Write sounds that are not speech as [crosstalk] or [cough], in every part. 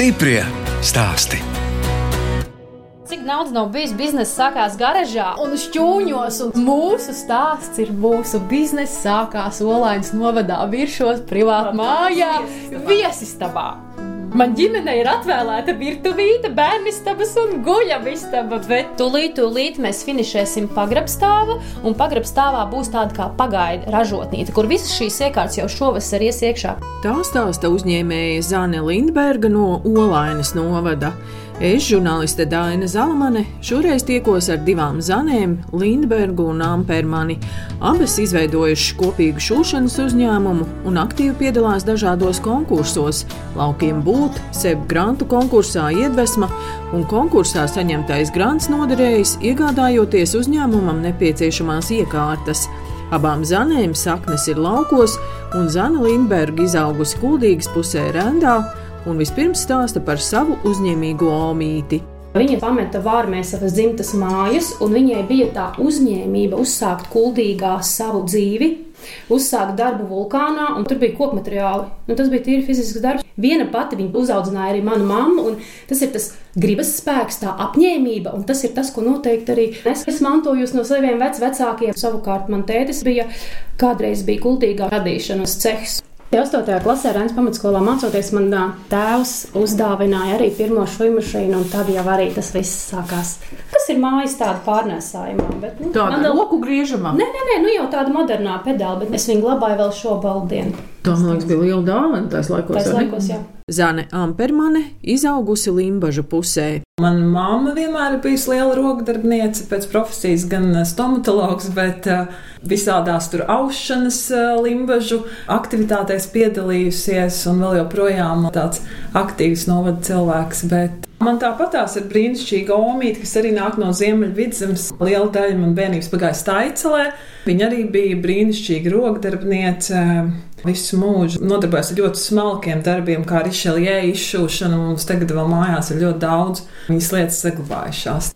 Stiprie stāsti. Cik daudz nav bijis biznesa sākās garažā un šķūņos, un mūsu stāsts ir mūsu biznesa sākās Olainas novadā viršos privātā mājā, viesistabā. Man ģimenei ir atvēlēta virtuvīte, bērnistabas un guļamistaba, bet tūlīt, tūlīt mēs finišēsim pagrabstāvu, un pagrabstāvā būs tāda kā pagaida ražotnīca, kur visas šīs iekārtas jau šovasar ies iekšā. Tā stāsta uzņēmēja Zāne Lindberga no Olainas novada. Es, žurnāliste Dāna Zalamane, šoreiz tiekos ar divām zanēm, Lindbergu un Ampermani. Abas izveidojušas kopīgu šūšanas uzņēmumu un aktīvi piedalās dažādos konkursos. Laukiem būt, sev grantu konkursā iedvesma un konkursā saņemtais grants noderējis, iegādājoties uzņēmumam nepieciešamās iekārtas. Abām zanēm saknes ir laukos, un Zana Lindberga izaugusi Kuldīgas pusē Rendā un vispirms stāsta par savu uzņēmīgo omīti. Viņa pameta vārmēs savas dzimtas mājas, un viņai bija tā uzņēmība uzsākt kuldīgā savu dzīvi, uzsākt darbu vulkānā, un tur bija koku materiāli. Nu, tas bija tīri fizisks darbs. Viena pati viņa uzaudzināja arī manu mammu, un tas ir tas gribas spēks, tā apņēmība, un tas ir tas, ko noteikti arī es, es mantoju no saviem vec vecākiem. Savukārt man tētis bija kādreiz bija kultīgā radīšanas cehs. 8. klasē Rēnas pamatskolā mācoties, man tēvs uzdāvināja arī pirmo šūnu mašīnu, un tad jau arī tas viss sākās. Kas ir mājas tāda pārnēsājumā? Bet, nu, tāda vēl... roku griežamā? Nē, nē, nē, nu jau tāda modernā pedāla, bet es viņu glabāju vēl šo baldienu. Tā, man liekas, bija liela dāvana tais laikos. Tais laikos, jā. Zane Ampermane izaugusi Limbažu pusē. Mana mamma vienmēr ir bijusi liela rokdarbniece, pēc profesijas gan stomatologs, bet visādās tur aušanas limbažu aktivitātēs piedalījusies un vēl joprojām tāds aktīvs novada cilvēks. Bet Man tāpatās ir brīnišķīga omīte, kas arī nāk no Ziemeļvidzemes. Liela daļa man bērnības pagāja Staicelē. Viņa arī bija brīnišķīga rokdarbniece. Visu mūžu nodarbojas ar ļoti smalkiem darbiem, kā arī šeljē izšūšana. Mums tagad vēl mājās ir ļoti daudz viņas lietas saglabājušās.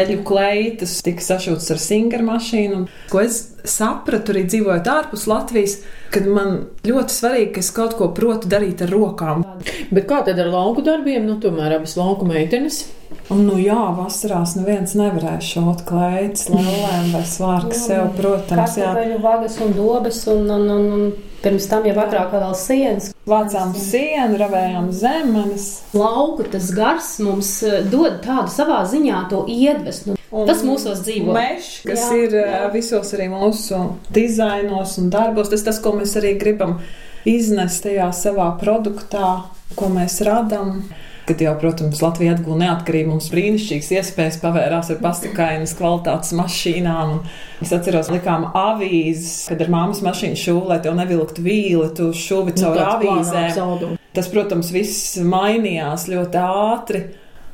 Eļu kleitas tika sašūtas ar singra mašīnu. Ko es sapratu arī dzīvojot ārpus Latvijas, kad man ļoti svarīgi, ka es kaut ko protu darīt ar rokām. Bet kā tad ar lauku darbiem? Nu, tomēr abas lauku meitenes. Un, nu, jā, vasarās neviens nevarēja šūt klētas, lēlēm vai svārku sev, protams. Jā, vagas un dobes un, un, un, un pirms tam jau agrāk vēl sienas. Vācām sienu, ravējām zemes. Lauku tas gars mums eh, dod tādu savā ziņā to iedvesmu. Un tas mūsos dzīvo. Mežs, kas jā, ir jā. visos arī mūsu dizainos un darbos, tas tas, ko mēs arī gribam iznest tajā savā produktā, ko mēs radām. Kad jau, protams, Latvija atguva neatkarību, mums brīnišķīgas iespējas pavērās ar pastakainas kvalitātes mašīnām. Es atceros, likām avīzes, kad ar māmas mašīnu šūvi, lai tev nevilktu vīli, tu šūvi caur nu, avīzēm. Tas, protams, viss mainījās ļoti ātri.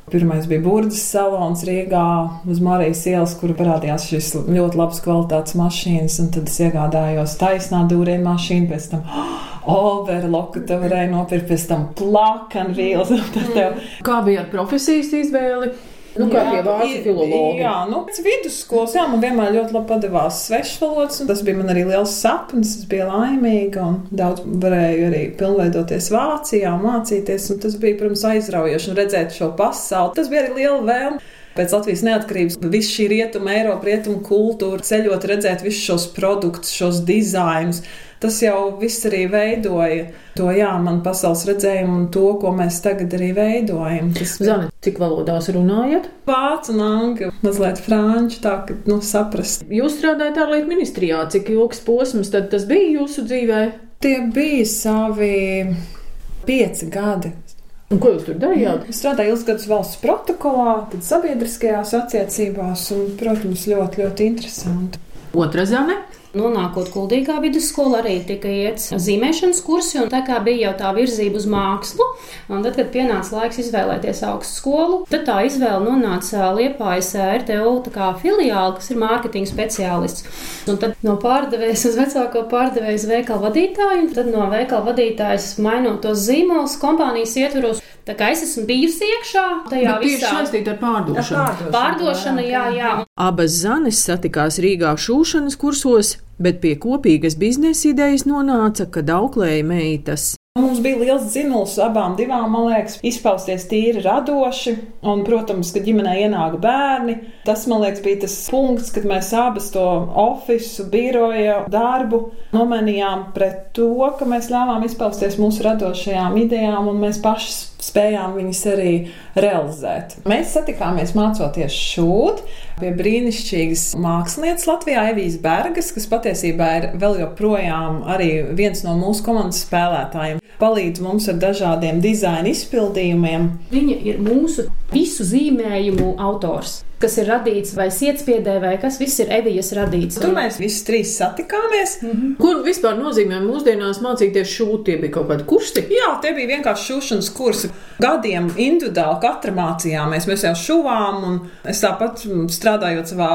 Pirmais bija Burbuļs salons Rīgā uz Marijas ielas, kur parādījās šīs ļoti labas kvalitātes mašīnas. Tad es iegādājos taisnā dūrienu mašīnu, pēc tam [gasps] overloku, tu varēji nopirkt, pēc tam plakanu vīles. Kā bija ar profesijas izvēli? Nu, kā pie vācu filologi. Jā, nu, pēc vidusskolas, jā, man vienmēr ļoti labi padevās svešvalodas, un tas bija man arī liels sapnis, es biju laimīga, un daudz varēju arī pilnveidoties Vācijā, mācīties, un tas bija, protams, aizraujoši, un redzēt šo pasauli. Tas bija arī liela vēlme pēc Latvijas neatkarības, visu šī rietuma, Eiropa, rietuma kultūra, ceļot, redzēt visus šos produktus, šos dizainus. Tas jau viss arī veidoja to, jā, man pasaules redzējumu un to, ko mēs tagad arī veidojam. Tas... Zani, cik valodās runājat? Vācu un angļu, mazliet franču, tā ka, nu, saprast. Jūs strādājat ārlietu ministrijā, cik ilgs posms tad tas bija jūsu dzīvē? Tie bija savi pieci gadi. Un ko jūs tur darījāt? Es strādāju ilgus gadus valsts protokolā, tad sabiedriskajās attiecībās, un, protams, ļoti, ļoti interesanti. Otra zeme? Nonākot Kuldīgā vidusskolā, arī tika iets zīmēšanas kursi, un tā kā bija jau tā virzība uz mākslu, un tad, kad pienāca laiks izvēlēties augstskolu, tad tā izvēle nonāca Liepājas RTO filiāli, kas ir mārketinga speciālists. Un tad no pārdevējas uz vecāko pārdevēju uz veikalu vadītāju, un tad no veikalu vadītājas mainot tos zīmolus kompānijas ietvaros. Tā kā es esmu bijusi iekšā tajā Bet visā saistīta ar pārdošanu. Ar pārdošanu, pārdošana, jā, jā. Abas zanes satikās Rīgā šūšanas kursos, bet pie kopīgas biznesa idejas nonāca, kad auklēja meitas. Mums bija liels dzinuls abām divām, man liekas, izpausties tīri radoši. Un, protams, kad ģimenē ienāk bērni, tas, man liekas, bija tas punkts, kad mēs abas to ofisu, biroja darbu nomainījām pret to, ka mēs ļāvām izpausties mūsu radošajām idejām un mēs pašas spējām viņas arī realizēt. Mēs satikāmies mācoties šūt pie brīnišķīgas mākslinieces Latvijā, Evijas Bergas, kas patiesībā ir vēl joprojām viens no mūsu komandas spēlētājiem. Palīdz mums ar dažādiem dizaina izpildījumiem. Viņa ir mūsu visu zīmējumu autors kas ir radīts vai sietspiedē, vai kas viss ir Evijas radīts. Tur mēs visi trīs satikāmies. Mm -hmm. Ko vispār nozīmē mūsdienās mācīties šūt? Tie bija kaut kādi kursi? Jā, tie bija vienkārši šūšanas kursi. Gadiem individuāli katra mācījāmies. Mēs jau šuvām, un es tāpat strādājot savā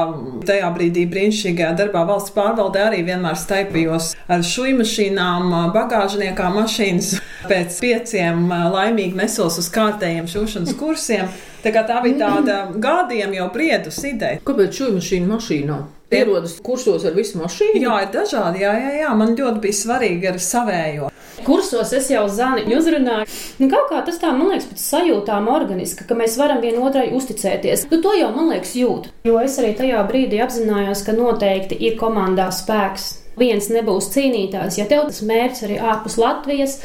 tajā brīdī brīnišķīgajā darbā valsts pārvaldē arī vienmēr staipījos ar šūju mašīnām, bagāžniekā mašīnas. Pēc pieciem laimīgi nesos uz kārtējiem šūšanas kursiem. Tā, tā bija tāda gadiem jau briedus ideja. Kāpēc šūnu mašīna mašīnā? Ierodas kursos ar visu mašīnu? Jā, ir dažādi. Jā, jā, jā. Man ļoti bija svarīgi ar savējo. Kursos es jau zani uzrunāju. Nu, kaut kā tas tā, man liekas, pēc sajūtām organiski, ka mēs varam vienotrai uzticēties. Nu, to jau, man liekas, jūt. Jo es arī tajā brīdī apzinājos, ka noteikti ir komandā spēks. Viens nebūs cīnītājs, ja tev tas mērķis arī ārpus Latvijas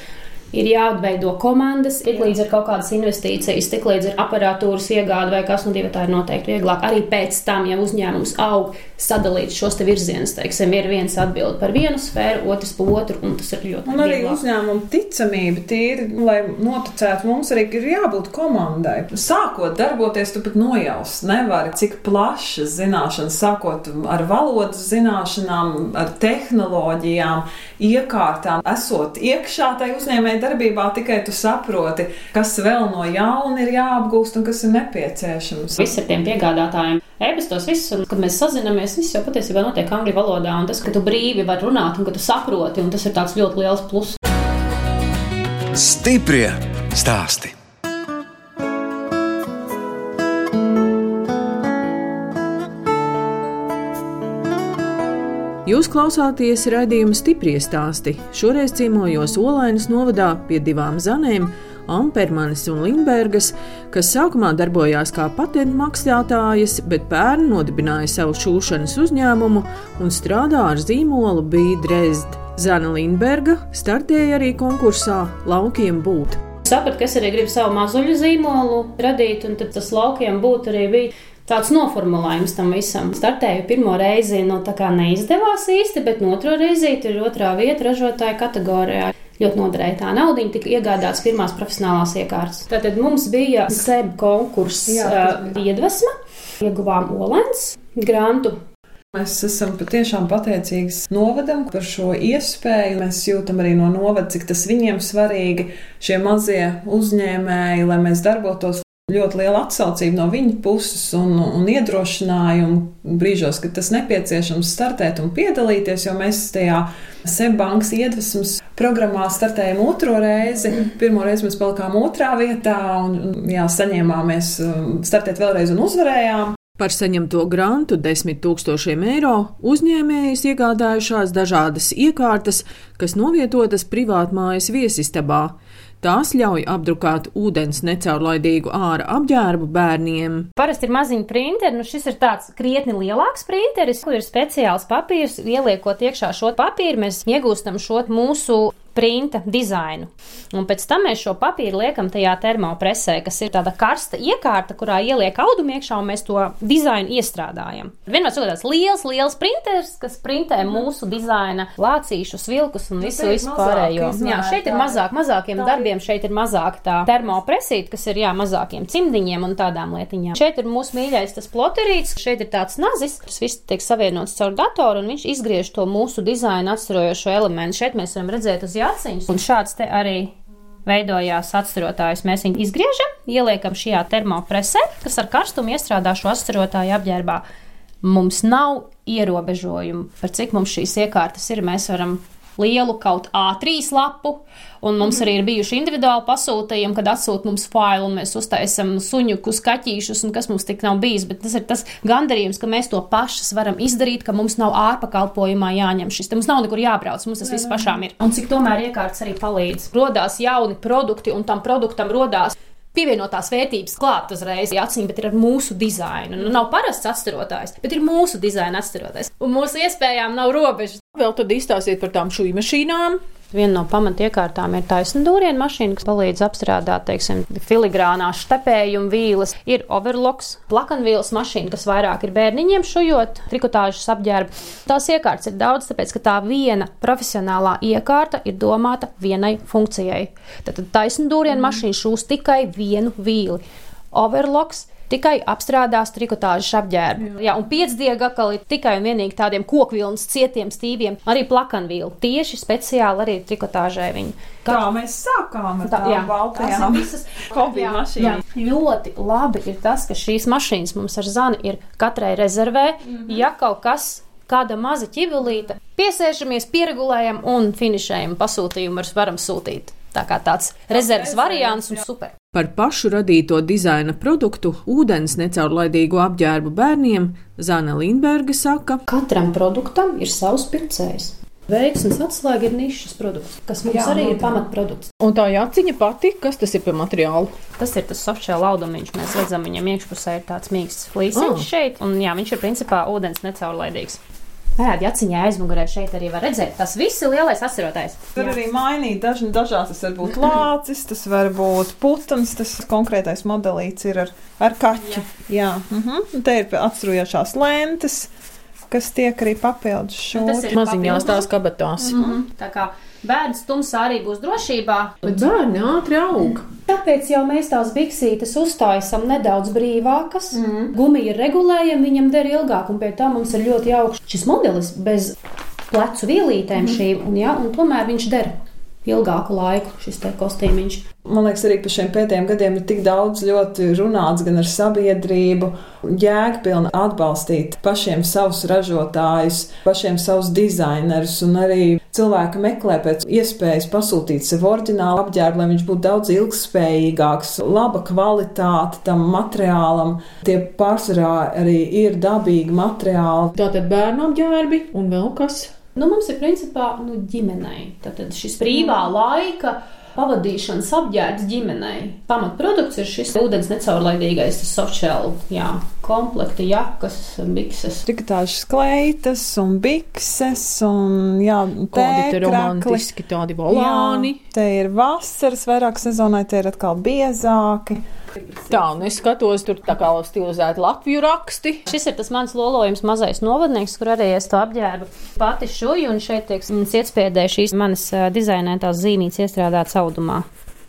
ir jāveido komandas, tik līdz ir kaut kādas investīcijas, tik līdz ir aparatūras iegāde vai kas, un divi tā ir noteikti vieglāk. Arī pēc tam, ja uzņēmums aug, sadalīt šos te virzienus, teiksim, ir viens atbild par vienu sfēru, otrs par otru, un tas ir ļoti. Un arī uzņēmuma ticamība tīri, lai noticētu mums arī ir jābūt komandai. Sākot darboties, tu pat nojaust nevari, cik plašas zināšanas, sākot ar valodas zināšanām, ar tehnoloģijām, iekārtām, esot iekšā tai uzņēmēji uzņēmēja darbībā tikai tu saproti, kas vēl no jauna ir jāapgūst un kas ir nepieciešams. Viss ar tiem piegādātājiem. Ebastos viss, un kad mēs sazināmies, viss jau patiesībā notiek angļu valodā, un tas, ka tu brīvi vari runāt un ka tu saproti, un tas ir tāds ļoti liels pluss. Stiprie stāsti! Jūs klausāties raidījuma stipri stāstī. Šoreiz ciemojos Olainas novadā pie divām zanēm. Ampermanis un Limbergas, kas sākumā darbojās kā patentu maksātājas, bet pērn nodibināja savu šūšanas uzņēmumu un strādā ar zīmolu bija Dresd. Zana Limberga startēja arī konkursā Laukiem būt. Sapratu, ka es arī gribu savu mazuļu zīmolu radīt, un tas laukiem būt arī bija tāds noformulējums tam visam. Startēju pirmo reizi, nu tā kā neizdevās īsti, bet no otro reizi ir otrā vieta ražotāja kategorijā. Ļoti noderēja tā nauda, tika iegādāts pirmās profesionālās iekārtas. Tātad mums bija SEB konkurss uh, iedvesma, ieguvām Olens grantu Mēs esam patiešām pateicīgi novadam par šo iespēju. Mēs jūtam arī no novada, cik tas viņiem svarīgi, šie mazie uzņēmēji, lai mēs darbotos ļoti liela atsaucība no viņa puses un, un iedrošinājumu brīžos, kad tas nepieciešams startēt un piedalīties, jo mēs tajā Seibankas iedvesmas programmā startējām otro reizi. Pirmo reizi mēs palikām otrā vietā un jā, saņēmāmies um, startēt vēlreiz un uzvarējām. Par saņemto grantu 10 tūkstošiem eiro uzņēmējas iegādājušās dažādas iekārtas, kas novietotas privātmājas viesistabā. Tās ļauj apdrukāt ūdens necaurlaidīgu āra apģērbu bērniem. Parasti ir maziņi printeri, nu šis ir tāds krietni lielāks printeris, kur ir speciāls papīrs. Ieliekot iekšā šo papīru, mēs iegūstam šo mūsu printa dizainu. Un pēc tam mēs šo papīru liekam tajā termopresē, kas ir tāda karsta iekārta, kurā ieliek audumu iekšā un mēs to dizainu iestrādājam. Vienmēr ir tāds liels, liels printeris, kas printē mūsu dizaina lācīšus, vilkus un nu, visu, visu pārējo. Jā, šeit ir mazāk, mazākiem darbiem, šeit ir mazāk tā termopresīta, kas ir jā, mazākiem cimdiņiem un tādām lietiņām. Šeit ir mūsu mīļais tas ploterīts, šeit ir tāds nazis, tas viss tiek savienots caur datoru un viņš izgriež to mūsu dizainu atstarojošo elementu. Šeit mēs varam redzēt uz jāciņas. Un šāds te arī veidojās atcerotājus. Mēs viņu izgriežam, ieliekam šajā termopresē, kas ar karstumu iestrādā šo atcerotāju apģērbā. Mums nav ierobežojumu, par cik mums šīs iekārtas ir. Mēs varam lielu kaut A3 lapu, un mums arī ir bijuši individuāli pasūtījumi, kad atsūta mums failu, un mēs uztaisam suņukus, kaķīšus, un kas mums tik nav bijis. Bet tas ir tas gandarījums, ka mēs to pašas varam izdarīt, ka mums nav ārpakalpojumā jāņem šis. Te mums nav nekur jābrauc, mums tas viss pašām ir. Un cik tomēr iekārtas arī palīdz. Rodās jauni produkti, un tam produktam rodās pievienotās vērtības klāt uzreiz acīm, bet ir ar mūsu dizainu. Nu, nav parasts atcerotājs, bet ir mūsu dizaina atcerotājs. Un mūsu iespējām nav robežas. Vēl tad izstāstiet par tām šūnu mašīnām. Viena no pamatiekārtām ir taisna dūrienu mašīna, kas palīdz apstrādāt, teiksim, filigrānā štepējumu vīles. Ir overlocks, plakanvīles mašīna, kas vairāk ir bērniņiem šujot trikotāžas apģērbu. Tās iekārtas ir daudz, tāpēc, ka tā viena profesionālā iekārta ir domāta vienai funkcijai. Tad taisna dūrienu mm. mašīna šūs tikai vienu vīli. Overlocks tikai apstrādās trikotāžas apģērbu. Jā. Jā, un piecdiega atkal ir tikai un vienīgi tādiem kokvilnas cietiem stīviem, arī plakanvīlu. Tieši speciāli arī trikotāžai viņi. Kā tā mēs sākām ar tādām baltajām visas [laughs] hobiju mašīnām. Ļoti labi ir tas, ka šīs mašīnas mums ar zani ir katrai rezervē. Mm -hmm. Ja kaut kas kāda maza ķibelīte, piesēžamies, pieregulējam un finišējam pasūtījumu, varam sūtīt. Tā kā tāds rezerves variants un super. Par pašu radīto dizaina produktu, ūdens necaurlaidīgu apģērbu bērniem, Zana Lindberga saka, katram produktam ir savs pircējs. Veiksmes atslēga ir nišas produkts, kas mums Jā, arī ir pamatprodukts. Un tā jāciņa pati, kas tas ir par materiālu? Tas ir tas softshell audumiņš. Mēs redzam, viņam iekšpusē ir tāds mīksts flīsiņš oh. šeit, un jā, viņš ir principā ūdens necaurlaidīgs. Parādi aciņā aizmugurē šeit arī var redzēt. Tas viss ir lielais atcerotājs. Tur Jā. arī mainīt daž, dažās. Tas var būt lācis, tas var būt putns, tas konkrētais modelīts ir ar, ar kaķu. Jā, Jā. Uh -huh. Un te ir atstrujošās lentes, kas tiek arī papildus šo maziņās tās kabatās. Mm -hmm. Tā kā bērns tumsā arī būs drošībā. Bet bērni ātri aug. Tāpēc jau mēs tās biksītes uztaisām nedaudz brīvākas. Mm. Gumija ir regulējama, viņam der ilgāk, un pie tā mums ir ļoti jauks šis modelis bez plecu vielītēm mm. šīm, un, ja, un tomēr viņš der ilgāku laiku šis kostīmiņš. Man liekas, arī par šiem pēdējiem gadiem ir tik daudz ļoti runāts gan ar sabiedrību, jēgpilni atbalstīt pašiem savus ražotājus, pašiem savus dizainerus, un arī cilvēki meklē pēc iespējas pasūtīt sev oriģinālu apģērbu, lai viņš būtu daudz ilgspējīgāks, laba kvalitāte tam materiālam. Tie pārsvarā arī ir dabīgi materiāli. Tātad bērnu apģērbi un vēl kas? Nu, mums ir principā nu, ģimenei. Tad šis brīvā laika pavadīšanas apģērbs ģimenei. Pamatprodukts ir šis ūdens necaurlaidīgais softshell, jā, komplekta jakas, bikses. Trikotāžas kleitas un bikses un, jā, tādi romantiski, tādi volāni. Jā, te ir vasaras, vairāk sezonai tie ir atkal biezāki. Tā, un es skatos, tur tā kā stilizēti Latviju raksti. Šis ir tas mans lolojums, mazais novadnieks, kur arī es to apģērbu pati šuju, un šeit tiek ietspiedē šīs manas dizainētās zīmītes iestrādātas audumā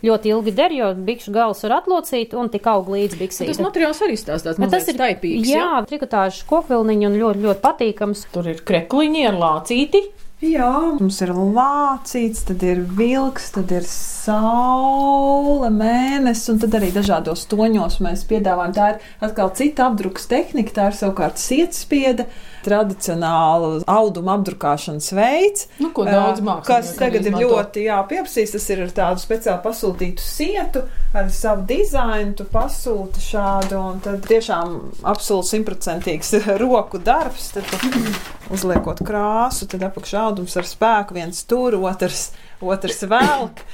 ļoti ilgi der, jo bikšu gals var atlocīt un tik aug līdz biksīm. Tas materiāls arī stāstās, tas ir taipīgs. Jā, jā? trikotāžas kokvilniņi un ļoti, ļoti patīkams. Tur ir krekliņi ar lācīti. Jā, mums ir lācīts, tad ir vilks, tad ir saule, mēnesis, un tad arī dažādos toņos mēs piedāvājam. Tā ir atkal cita apdrukas tehnika, tā ir savukārt sietspiede tradicionāla auduma apdrukāšanas veids, nu, ko daudz mākslinieki kas tagad ir ļoti jā, pieprasīts. Tas ir ar tādu speciāli pasūtītu sietu, ar savu dizainu, tu pasūti šādu, un tad tiešām absolūti simtprocentīgs [laughs] roku darbs. Tad [clears throat] uzliekot krāsu, tad apakšā audums ar spēku, viens tur, otrs, otrs velk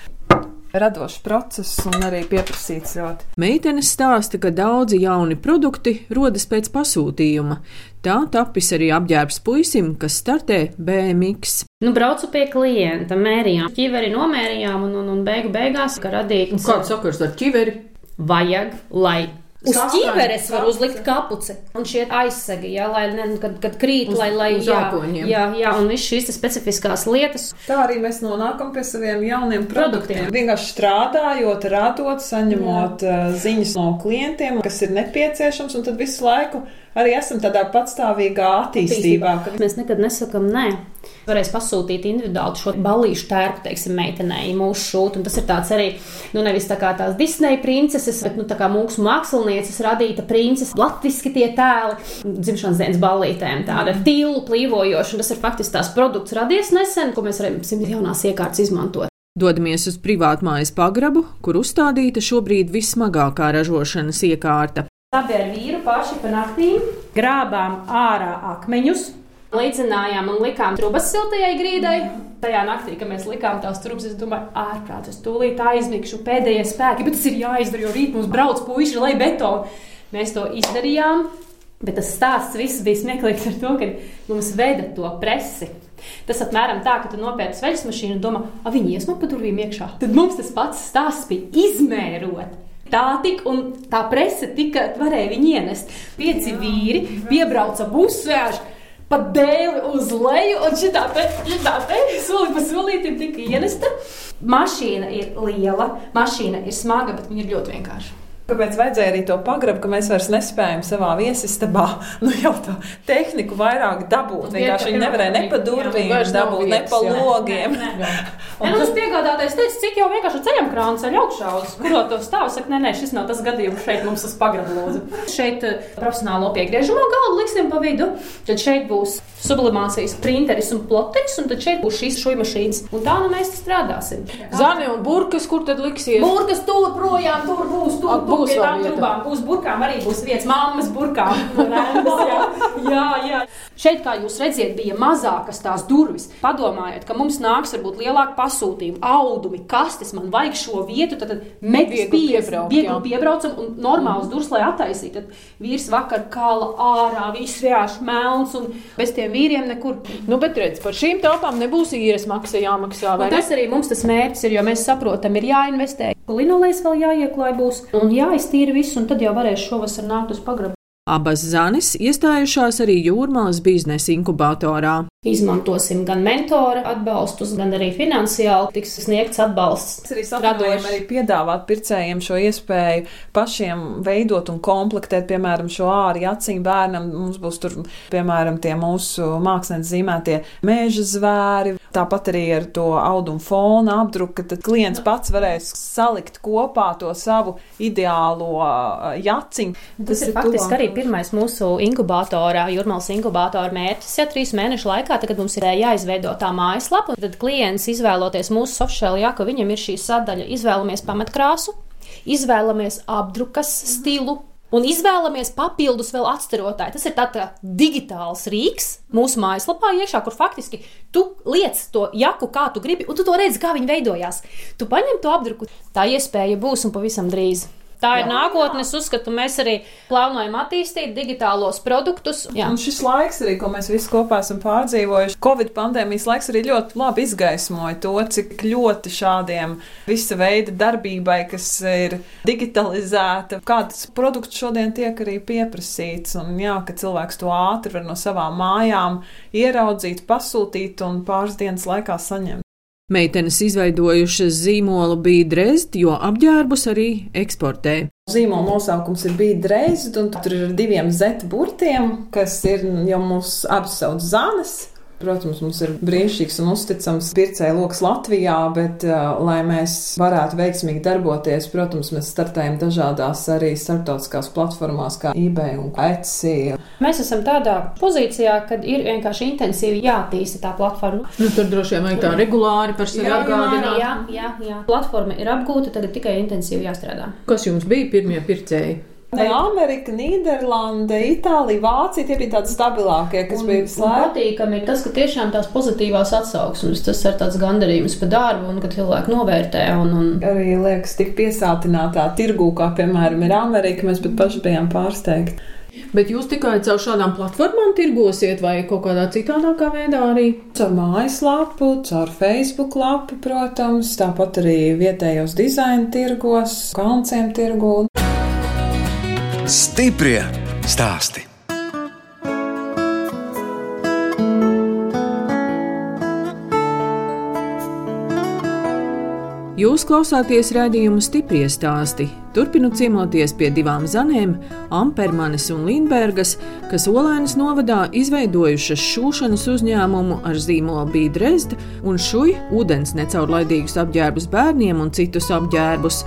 radošs process un arī pieprasīts ļoti. Meitenes stāsta, ka daudzi jauni produkti rodas pēc pasūtījuma. Tā tapis arī apģērbs puisim, kas startē BMX. Nu, braucu pie klienta, mērījām, ķiveri nomērījām un, un, un beigu beigās, ka radīt. Kāds sakars ar ķiveri? Vajag, lai Uz ķīveres var uzlikt kapuci un šie aizsegi, jā, lai, ne, kad, kad krīt, uz, lai, lai, jā, jā, jā, un viss šīs specifiskās lietas. Tā arī mēs nonākam pie saviem jauniem produktiem. produktiem. Vienkārši strādājot, radot, saņemot jā. Ziņas no klientiem, kas ir nepieciešams, un tad visu laiku arī esam tādā patstāvīgā attīstībā. attīstībā. Mēs nekad nesakam nē. Varēs pasūtīt individuāli šo ballīšu tērpu, teiksim, meitenei, mūsu šūtu. Tas ir tāds arī, nu, nevis tā kā tās Disneja princeses, bet, nu, tā kā mūsu mākslinieces radīta princese, latviski tie tēli, dzimšanas dienas ballītēm, tāda tīlu plīvojoša. Tas ir faktiski tās produkts radies nesen, ko mēs varam simt jaunās iekārtas izmantot. Dodamies uz privātmājas pagrabu, kur uzstādīta šobrīd vissmagākā ražošanas iekārta. Abi ar vīru paši pa naktīm grābām ārā akmeņus, Līdzinājām un likām trubas siltajai grīdai. Tajā naktī, kad mēs likām tās trubas, es domāju, ārprāt, es tūlīt aizmigšu pēdējie spēki, bet tas ir jāizdara, jo rīt mums brauc puiši, lai betonu. Mēs to izdarījām, bet tas stāsts viss bija smieklīgs ar to, ka mums veda to presi. Tas apmēram tā, ka tu nopērci veļas mašīnu un domā, ah, viņi iesma pa durvīm iekšā. Tad mums tas pats stāsts bija izmērot. Tā tika, un tā presa tika, varēja viņu ienest. Pieci vīri piebrauca busvēži pa dēli uz leju, un šī tā soli pa solītim tika ienesta. Mašīna ir liela, mašīna ir smaga, bet viņa ir ļoti vienkārša. Kāpēc vajadzēja arī to pagrabu, ka mēs vairs nespējam savā viesistabā [laughs] nu, jau tā tehniku vairāk dabūt? Vienkārši viņi nevarēja ne pa durvīm dabūt, ne pa logiem. Nē, nē. Un tas piegādātājs teica, cik jau vienkārši ceļam krānu ceļ augšā, uz kuro to stāv. Saka, nē, nē, šis nav tas gadījums, šeit mums tas pagrabu lūdzu. Šeit eh, profesionālo piegriežamo galdu liksim pa vidu, tad šeit būs sublimācijas printeris un ploteris, un tad šeit būs šīs šuja mašīnas. Un tā nu mēs strādāsim. Zani un burkas, kur tad liksies? Burkas tur projām, tur būs, tur būs būs pie tām trubām. Būs burkām arī būs vietas, mammas burkām. [laughs] jā, jā, jā. Šeit, kā jūs redzat, bija mazākas tās durvis. Padomājiet, ka mums nāks varbūt lielāka pasūtījuma, audumi, kastes, man vajag šo vietu, tad meklējam, piebrauc, viegli piebraucam un normāls durvis, lai attaisītu. Tad vīrs vakar kala ārā, viss vienkārši melns un bez tiem vīriem nekur. Nu, bet redz, par šīm telpām nebūs īres maksa jāmaksā. Tas arī mums tas mērķis ir, jo mēs saprotam, ir jāinvestē. Linolejs vēl jāieklāj būs un jāiztīra viss, un tad jau varēs šovasar nākt uz pagrabu. Abas zanis iestājušās arī Jūrmālas biznesa inkubatorā. Izmantosim gan mentora atbalstus, gan arī finansiāli tiks sniegts atbalsts. Mēs arī saprotam, arī piedāvāt pircējiem šo iespēju pašiem veidot un komplektēt, piemēram, šo āri acīm bērnam. Mums būs tur, piemēram, tie mūsu mākslinieci zīmētie mēža zvēri, tāpat arī ar to audumu fonu apdruku, tad klients pats varēs salikt kopā to savu ideālo jaciņu. Tas, Tas ir faktiski arī pirmais mūsu inkubatorā, Jurmālas inkubatora mērķis, ja trīs mēnešu laikā laikā, kad mums ir jāizveido tā mājaslapa, tad klients izvēloties mūsu softshell, ja viņam ir šī sadaļa, izvēlamies pamatkrāsu, izvēlamies apdrukas stilu. Un izvēlamies papildus vēl atstarotāju. Tas ir tāds digitāls rīks mūsu mājaslapā, iekšā, kur faktiski tu liec to jaku, kā tu gribi, un tu to redzi, kā viņi veidojās. Tu paņem to apdruku, tā iespēja būs un pavisam drīz. Tā ir jā, nākotne. Es uzskatu, mēs arī plānojam attīstīt digitālos produktus. Jā. Un šis laiks, arī, ko mēs visi kopā esam pārdzīvojuši, Covid pandēmijas laiks arī ļoti labi izgaismoja to, cik ļoti šādiem visa veida darbībai, kas ir digitalizēta, kādas produkts šodien tiek arī pieprasīts. Un jā, ka cilvēks to ātri var no savām mājām ieraudzīt, pasūtīt un pāris dienas laikā saņemt. Meitenes izveidojušas zīmolu bija drezd, jo apģērbus arī eksportē. Zīmola nosaukums ir bijis drezd, un tur ir diviem z burtiem, kas ir jau mūsu abas sauc zanes. Protams, mums ir brīnišķīgs un uzticams pircēju lokus Latvijā, bet, uh, lai mēs varētu veiksmīgi darboties, protams, mēs startējam dažādās arī starptautiskās platformās, kā eBay un Etsy. Mēs esam tādā pozīcijā, kad ir vienkārši intensīvi jātīsta tā platforma. Nu, tur droši vien vajag tā regulāri par sevi atgādināt. Jā, jā, jā. Platforma ir apgūta, tagad tikai intensīvi jāstrādā. Kas jums bija pirmie pircēji? Amerika, Nīderlande, Itālija, Vācija tie bija tādi stabilākie, kas un, bija slēgti. Patīkami ir tas, ka tiešām tās pozitīvās atsauksmes, tas ir tāds gandarījums par darbu un ka cilvēki novērtē. Un, un... Arī liekas, tik piesātinātā tirgū, kā piemēram ir Amerika, mēs pat paši bijām pārsteigti. Bet jūs tikai caur šādām platformām tirgosiet, vai kaut kādā citādākā veidā arī? Caur mājaslapu, caur Facebook lapu, protams, tāpat arī vietējos dizaina tirgos, kalnciem tirgos. Stiprie stāsti. Jūs klausāties raidījumu stipri stāstī. Turpinu ciemoties pie divām zanēm, Ampermanis un Lindbergas, kas Olainas novadā izveidojušas šūšanas uzņēmumu ar zīmolu bija Dresda un šuj ūdens necaurlaidīgus apģērbus bērniem un citus apģērbus.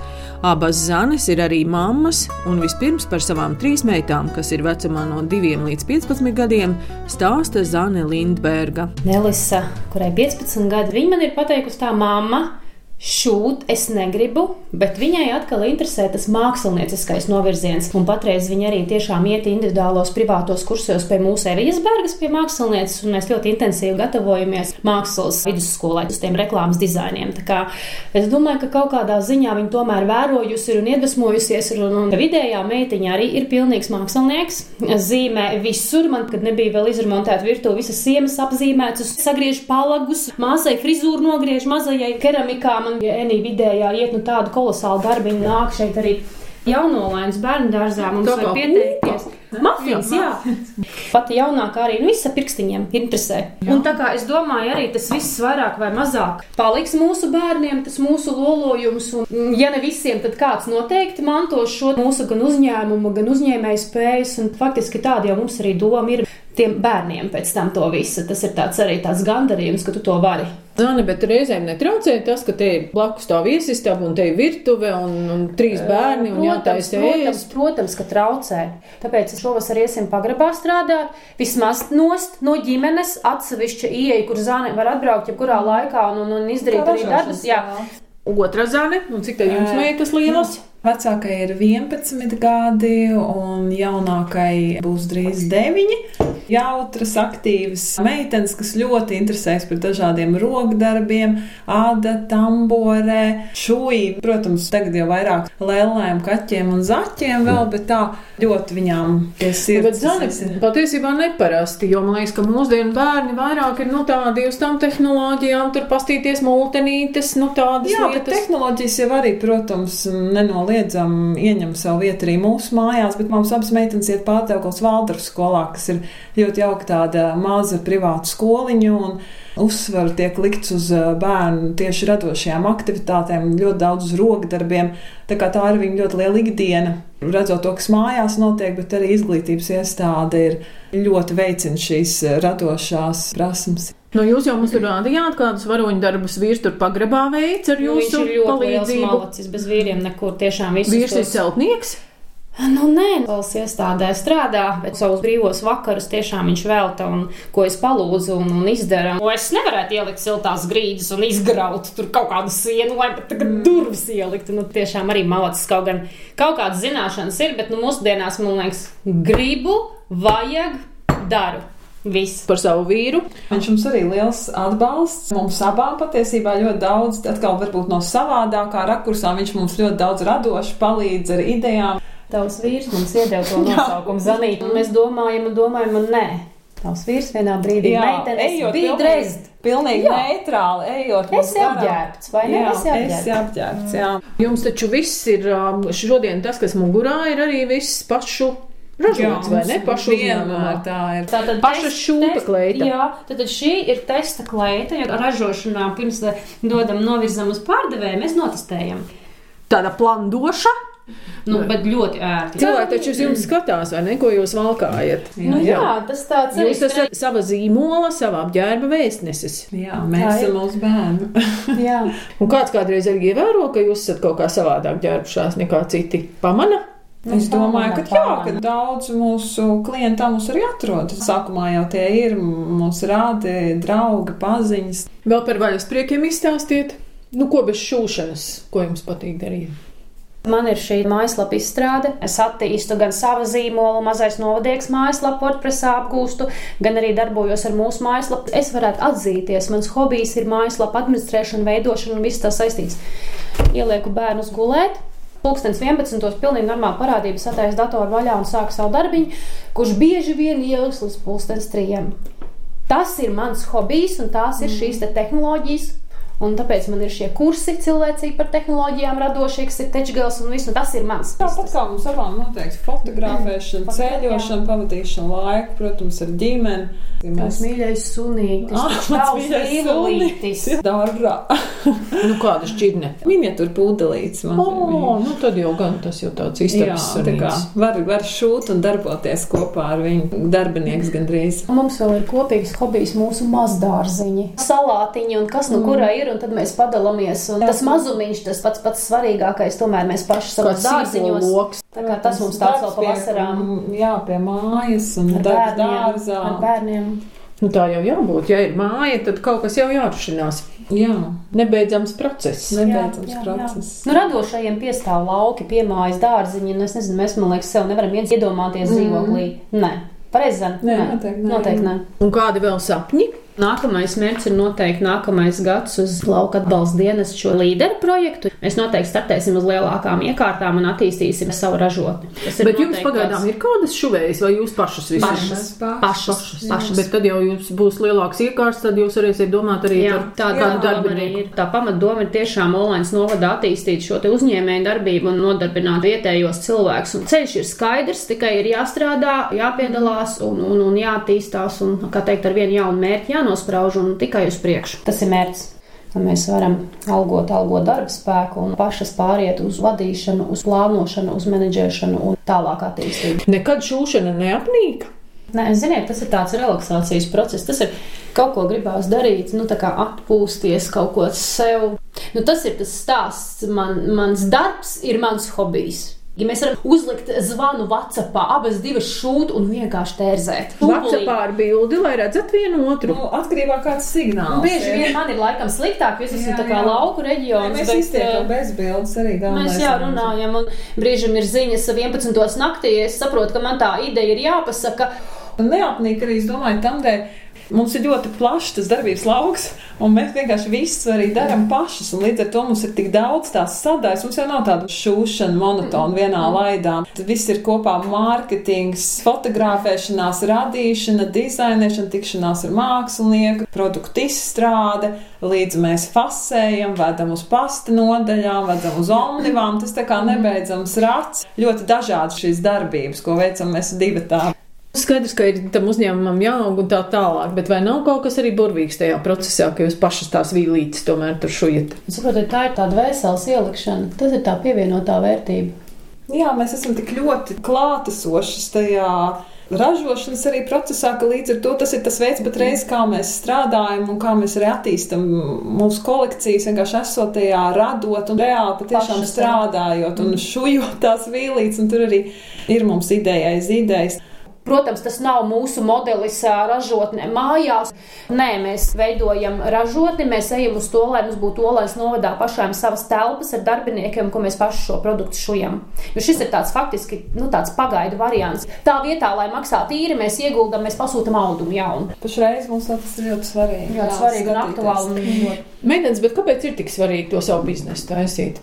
Abas zanes ir arī mammas, un vispirms par savām trīs meitām, kas ir vecumā no 2 līdz 15 gadiem, stāsta Zane Lindberga. Nelisa, kurai 15 gadi, viņa man ir pateikusi tā mamma šūt es negribu, bet viņai atkal interesē tas mākslinieckais novirziens. Un patreiz viņa arī tiešām iet individuālos privātos kursos pie mūsu Evijas Bergas, pie mākslinieces, un mēs ļoti intensīvi gatavojamies mākslas vidusskolai uz tiem reklāmas dizainiem. Tā kā es domāju, ka kaut kādā ziņā viņa tomēr vērojusi un iedvesmojusies, un, un vidējā meitiņa arī ir pilnīgs mākslinieks. Zīmē visur, man, kad nebija vēl izremontēta virtuve, visas sienas apzīmētas, sagriež palagus, māsai frizūru nogriež mazajai keramikām man, ja Enī vidējā iet nu tādu kolosālu darbiņu, nāk šeit arī jaunolainas bērnu dārzā. Mums var pieteikties. Mafijas, jā. Pati jaunākā arī nu, visa pirkstiņiem interesē. Jā. Un tā kā es domāju, arī tas viss vairāk vai mazāk paliks mūsu bērniem, tas mūsu lolojums. Un, ja ne visiem, tad kāds noteikti mantos šo mūsu gan uzņēmumu, gan uzņēmēju spējas. Un faktiski tāda jau mums arī doma ir tiem bērniem pēc tam to visu. Tas ir tāds arī tāds gandarījums, ka tu to vari. Zani, bet reizēm netraucē tas, ka te ir blakus tā viesistaba un te ir virtuve un, un trīs bērni un jātaisa protams, protams, ka traucē. Tāpēc šovasar iesim pagrabā strādāt, vismaz nost no ģimenes atsevišķa ieeja, kur zāne var atbraukt jebkurā laikā un, un, un izdarīt arī darbus. Jā. Otra zāne, un cik tā jums meitas lielas? Nu, Vecākai ir 11 gadi, un jaunākai būs drīz 9. Jautras, aktīvas meitenes, kas ļoti interesēs par dažādiem rokdarbiem, āda, tamborē, šūji. Protams, tagad jau vairāk lēlēm, kaķiem un zaķiem vēl, bet tā ļoti viņām piesirds. Bet zani, patiesībā neparasti, jo man liekas, ka mūsdienu bērni vairāk ir, nu, tādi uz tām tehnoloģijām, tur pastīties multenītes, nu, tādas Jā, lietas. bet tehnoloģijas jau arī, protams, nenoliedz nenoliedzam ieņem savu vietu arī mūsu mājās, bet mums abas meitenes iet pārtraukos Valduru skolā, kas ir ļoti jauka tāda maza privāta skoliņa. Uzsvaru tiek likts uz bērnu tieši radošajām aktivitātēm, ļoti daudz uz rokdarbiem. Tā, tā ir viņa ļoti liela ikdiena. Redzot to, kas mājās notiek, bet arī izglītības iestāde ir ļoti veicina šīs radošās prasmes. Nu, jūs jau mums rādījāt, kādus varoņu darbus vīrs tur pagrabā veids ar nu, jūsu nu, palīdzību. Malacis, bez vīriem nekur tiešām visu. Vīrs ir celtnieks? Nu, nē, valsts iestādē strādā, bet savus brīvos vakarus tiešām viņš velta un ko es palūdzu un, un izdara. O, es nevarētu ielikt siltās grīdas un izgraut tur kaut kādu sienu, lai pat tagad mm. durvis ieliktu. Nu, tiešām arī malacis kaut gan kaut kādas zināšanas ir, bet nu, mūsdienās man liekas, gribu, vajag, daru. Viss par savu vīru. Viņš mums arī liels atbalsts. Mums abām patiesībā ļoti daudz, atkal varbūt no savādākā rakursā, viņš mums ļoti daudz radoši palīdz ar idejām. Tavs vīrs mums iedeva to [laughs] nosaukumu Zanīt, un mēs domājam un domājam, un nē. Tavs vīrs vienā brīdī ejot, bija drezd. Pilnīgi jā. neitrāli ejot. Es apģērbts, vai ne? Jā, es apģērbts. apģērbts jā. Jums taču viss ir, um, šodien tas, kas mugurā ir arī viss pašu ražots, vai ne? Pašu uzņēmumā tā ir. Tātad paša šūta kleita. Jā, tad šī ir testa kleita, jo ražošanā pirms dodam novirzam uz pārdevēju, mēs notestējam. Tāda plandoša. Nu, bet ļoti ērti. Cilvēki taču uz jums skatās, vai ne, ko jūs valkājat? Jā, nu, jā, jā tas tāds ir. Jūs esat sava zīmola, savā apģērba vēstnesis. Jā, mēs esam mūsu bērni. jā. Un kāds kādreiz arī ievēro, ka jūs esat kaut kā savādāk ģērbušās nekā citi pamana? Nu, es domāju, ka jā, ka daudz mūsu klientu mums arī atrodas. Sākumā jau tie ir mūsu rādi, draugi, paziņas. Vēl par vaļas priekiem izstāstiet, nu, ko bez šūšanas, ko jums patīk darīt. Man ir šī mājaslapa izstrāde. Es attīstu gan savu zīmolu, mazais novadnieks mājaslapu, WordPressā apgūstu, gan arī darbojos ar mūsu mājaslapu. Es varētu atzīties, mans hobijs ir mājaslapa administrēšana, veidošana un viss tas saistīts. Ielieku bērnus gulēt, Pūkstens 11. pilnīgi normāli parādība sataisa datoru vaļā un sāk savu darbiņu, kurš bieži vien ieliks līdz pūkstens trijiem. Tas ir mans hobijs un tās ir šīs te tehnoloģijas. Un tāpēc man ir šie kursi cilvēcīgi par tehnoloģijām, radošie, kas ir tečgals un viss, un tas ir mans. Tāpat kā mums abām noteikti fotografēšana, mm. ceļošana, pavadīšana laika, protams, ar ģimeni. Ja mēs mīļais sunītis, Ah, tavs mīļais mīlītis. Dārā. Nu, kāda šķirne? Miniatūra pūdelīts. man O, nu tad jau gan tas jau tāds Jā, istabas tā kā var, var šūt un darboties kopā ar viņu darbinieks gandrīz. Mums vēl ir kopīgs hobijs, mūsu mazdārziņi, salātiņi un kas nu kurā ir, un tad mēs padalāmies. Un tas mazumiņš, tas pats pats svarīgākais, tomēr mēs paši savos dārziņos. loks. Tā kā tas mums tāds vēl pavasarām. Jā, pie mājas un Ar darbs bērniem, dārzā. ar bērniem. Nu, tā jau jābūt. Ja ir māja, tad kaut kas jau jārušinās. Jā, Nebeidzams process. nebeidzams Jā, jā, jā. process. Nu, radošajiem piestāv lauki, piemājas dārziņi. Nu, es nezinu, mēs, man liekas, sev nevaram viens iedomāties dzīvoklī. Nē, pareizi. Zana? Nē, noteikti nē. Noteikti nē. Un kādi vēl sapņi? Nākamais mērķis ir noteikti nākamais gads uz lauka atbalsta dienas šo līderu projektu. Mēs noteikti startēsim uz lielākām iekārtām un attīstīsim savu ražotni. Tas ir Bet jums pagaidām ir kādas šuvējas, vai jūs pašas visu Pašas. Pašas, pašas. Bet tad jau jums būs lielāks iekārts, tad jūs varēsiet domāt arī Jā, par arī darbinieku. ir. Tā pamatdoma ir tiešām Olaņas novada attīstīt šo te uzņēmēju darbību un nodarbināt vietējos cilvēkus. Un ceļš ir skaidrs, tikai ir jāstrādā, jāpiedalās un, un, un jāattīstās un, kā teikt, ar vienu jaunu mērķi jānosprauž un tikai uz priekšu. Tas ir mērķis. Mēs varam algot, algot darba spēku un pašas pāriet uz vadīšanu, uz plānošanu, uz menedžēšanu un tālāk attīstību. Nekad šūšana neapnīk. Nē, ziniet, tas ir tāds relaksācijas process. Tas ir kaut ko gribās darīt, nu, tā kā atpūsties, kaut ko sev. Nu, tas ir tas stāsts. Man, mans darbs ir mans hobijs. Ja mēs varam uzlikt zvanu Vācijā, abas divas šūt un vienkārši tērzēt. Vācijā ar bildi, lai redzat vienu otru. Nu, atkarībā no kāds signāls. Bieži vien man ir laikam sliktāk, jo es esmu Jā, tā kā jā. lauku Jā, reģions. mēs bet, iztiekam eh, bez bildes arī galvenais. Mēs jau runājam, un brīžam ir ziņas 11. naktī. Es saprotu, ka man tā ideja ir jāpasaka. Neapnīk arī, es domāju, tam dēļ. Mums ir ļoti plašs tas darbības lauks, un mēs vienkārši visu arī darām pašas. Līdz ar to mums ir tik daudz tās sadaļas. Mums jau nav tāda šūšana monotona vienā laidā. Tad viss ir kopā - mārketings, fotografēšanās, radīšana, dizainēšana, tikšanās ar mākslinieku, produktu izstrāde, līdz mēs fasējam, vedam uz pasta nodaļām, vedam uz omnivām. Tas tā kā nebeidzams rats. Ļoti dažādas šīs darbības, ko veicam mēs divi tā. Skaidrs, ka ir tam uzņēmumam jāaug un tā tālāk, bet vai nav kaut kas arī burvīgs tajā procesā, ka jūs pašas tās vīlītes tomēr tur šujat? Saprotiet, tā ir tāda vēseles ielikšana. Tas ir tā pievienotā vērtība. Jā, mēs esam tik ļoti klātesoši tajā ražošanas arī procesā, ka līdz ar to tas ir tas veids, bet reiz kā mēs strādājam un kā mēs arī attīstam mūsu kolekcijas, vienkārši esot tajā radot un reāli patiešām strādājot un šujot tās vīlītes, un tur arī ir mums ideja aiz idejas. Protams, tas nav mūsu modelis ā, ražotne mājās. Nē, mēs veidojam ražotni, mēs ejam uz to, lai mums būtu olais novadā pašām savas telpas ar darbiniekiem, ko mēs paši šo produktu šujam. Jo šis ir tāds faktiski nu, tāds pagaidu variants. Tā vietā, lai maksātu īri, mēs ieguldam, mēs pasūtam audumu jaunu. Pašreiz mums tas ir ļoti svarīgi. Ļoti svarīgi un aktuāli. Meitenes, bet kāpēc ir tik svarīgi to savu biznesu taisīt?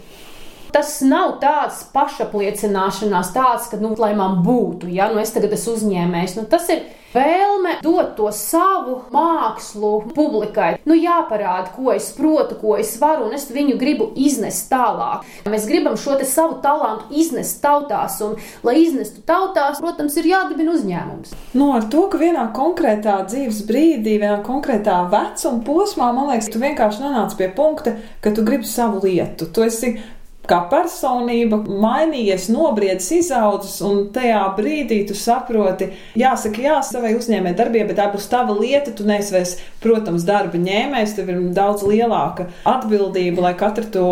Tas nav tāds pašapliecināšanās, tāds, ka, nu, lai man būtu, ja nu es tagad esmu uzņēmējs. Nu, tas ir vēlme dot to savu mākslu publikai. Nu, jāparāda, ko es protu, ko es varu, un es viņu gribu iznest tālāk. Mēs gribam šo savu talantu iznest tautās, un, lai iznestu tautās, protams, ir jādibina uzņēmums. Nu, ar to, ka vienā konkrētā dzīves brīdī, vienā konkrētā vecuma posmā, man liekas, tu vienkārši nonāc pie punkta, ka tu gribi savu lietu. Tu esi kā personība mainījies, nobriedis, izaudzis, un tajā brīdī tu saproti, jāsaka, jā, savai uzņēmē darbībai, bet tā būs tava lieta. Tu neesi vairs, protams, darba ņēmējs, tev ir daudz lielāka atbildība, lai katru to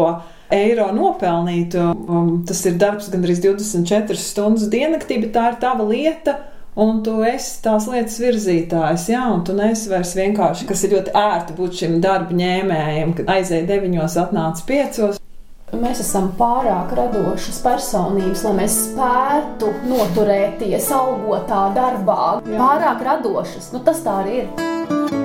eiro nopelnītu. Um, tas ir darbs gandrīz 24 stundas diennaktī, bet tā ir tava lieta. Un tu esi tās lietas virzītājs, jā, un tu neesi vairs vienkārši, kas ir ļoti ērti būt šim darba ņēmējam, kad aizēja deviņos, atnāca piecos. Mēs esam pārāk radošas personības, lai mēs spētu noturēties algotā darbā. Jā. Pārāk radošas, nu tas tā arī ir.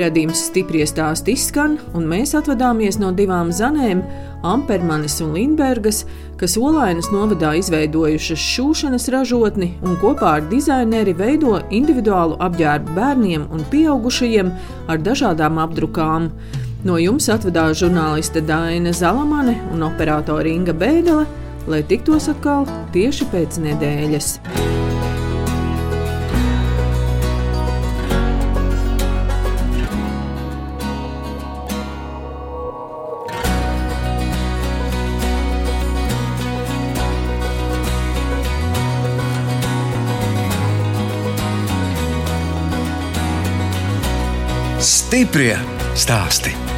Radījums stipri stāst izskan, un mēs atvadāmies no divām zanēm, Ampermanis un Lindbergas, kas Olainas novadā izveidojušas šūšanas ražotni un kopā ar dizaineri veido individuālu apģērbu bērniem un pieaugušajiem ar dažādām apdrukām. No jums atvedās žurnāliste Daina Zalamane un operātore Inga Bēdelē, lai tiktos atkal tieši pēc nedēļas. Stiprie stāsti.